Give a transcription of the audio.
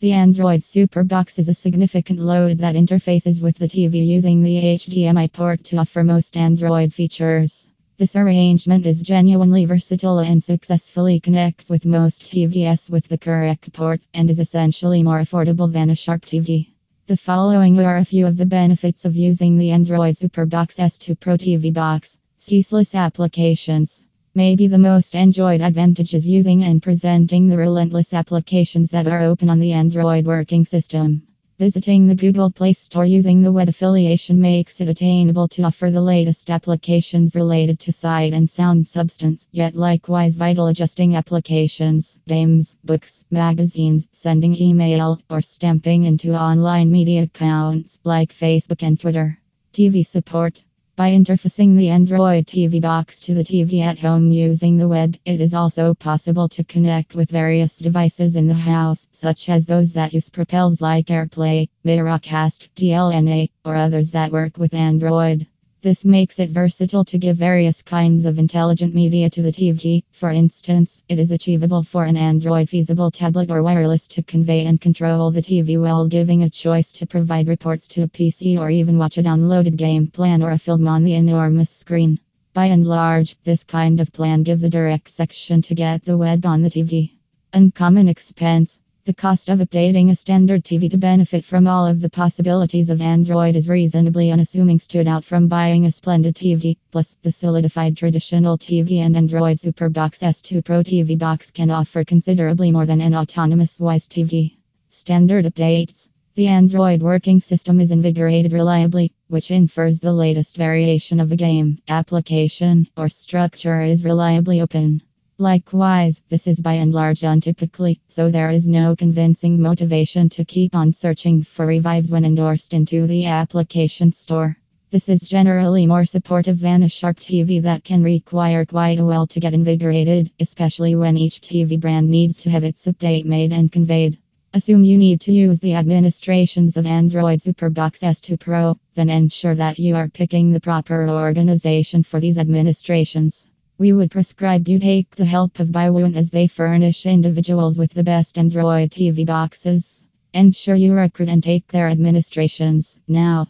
The Android Superbox is a significant load that interfaces with the TV using the HDMI port to offer most Android features. This arrangement is genuinely versatile and successfully connects with most TVS with the correct port and is essentially more affordable than a Sharp TV. The following are a few of the benefits of using the Android Superbox S2 Pro TV box. Ceaseless applications. Maybe the most enjoyed advantage is using and presenting the relentless applications that are open on the Android working system. Visiting the Google Play Store using the web affiliation makes it attainable to offer the latest applications related to sight and sound substance, yet likewise vital adjusting applications, games, books, magazines, sending email, or stamping into online media accounts like Facebook and Twitter. TV support by interfacing the Android TV box to the TV at home using the web, it is also possible to connect with various devices in the house, such as those that use propels like AirPlay, Miracast, DLNA, or others that work with Android. This makes it versatile to give various kinds of intelligent media to the TV. For instance, it is achievable for an Android feasible tablet or wireless to convey and control the TV while giving a choice to provide reports to a PC or even watch a downloaded game plan or a film on the enormous screen. By and large, this kind of plan gives a direct section to get the web on the TV. Uncommon expense. The cost of updating a standard TV to benefit from all of the possibilities of Android is reasonably unassuming stood out from buying a splendid TV. Plus, the solidified traditional TV and Android Superbox S2 Pro TV box can offer considerably more than an autonomous WISE TV. Standard updates. The Android working system is invigorated reliably, which infers the latest variation of the game, application, or structure is reliably open. Likewise, this is by and large untypically, so there is no convincing motivation to keep on searching for revives when endorsed into the application store. This is generally more supportive than a Sharp TV that can require quite a while to get invigorated, especially when each TV brand needs to have its update made and conveyed. Assume you need to use the administrations of Android Superbox S2 Pro, then ensure that you are picking the proper organization for these administrations. We would prescribe you take the help of BuyWeWant as they furnish individuals with the best Android TV boxes. Ensure you recruit and take their administrations now.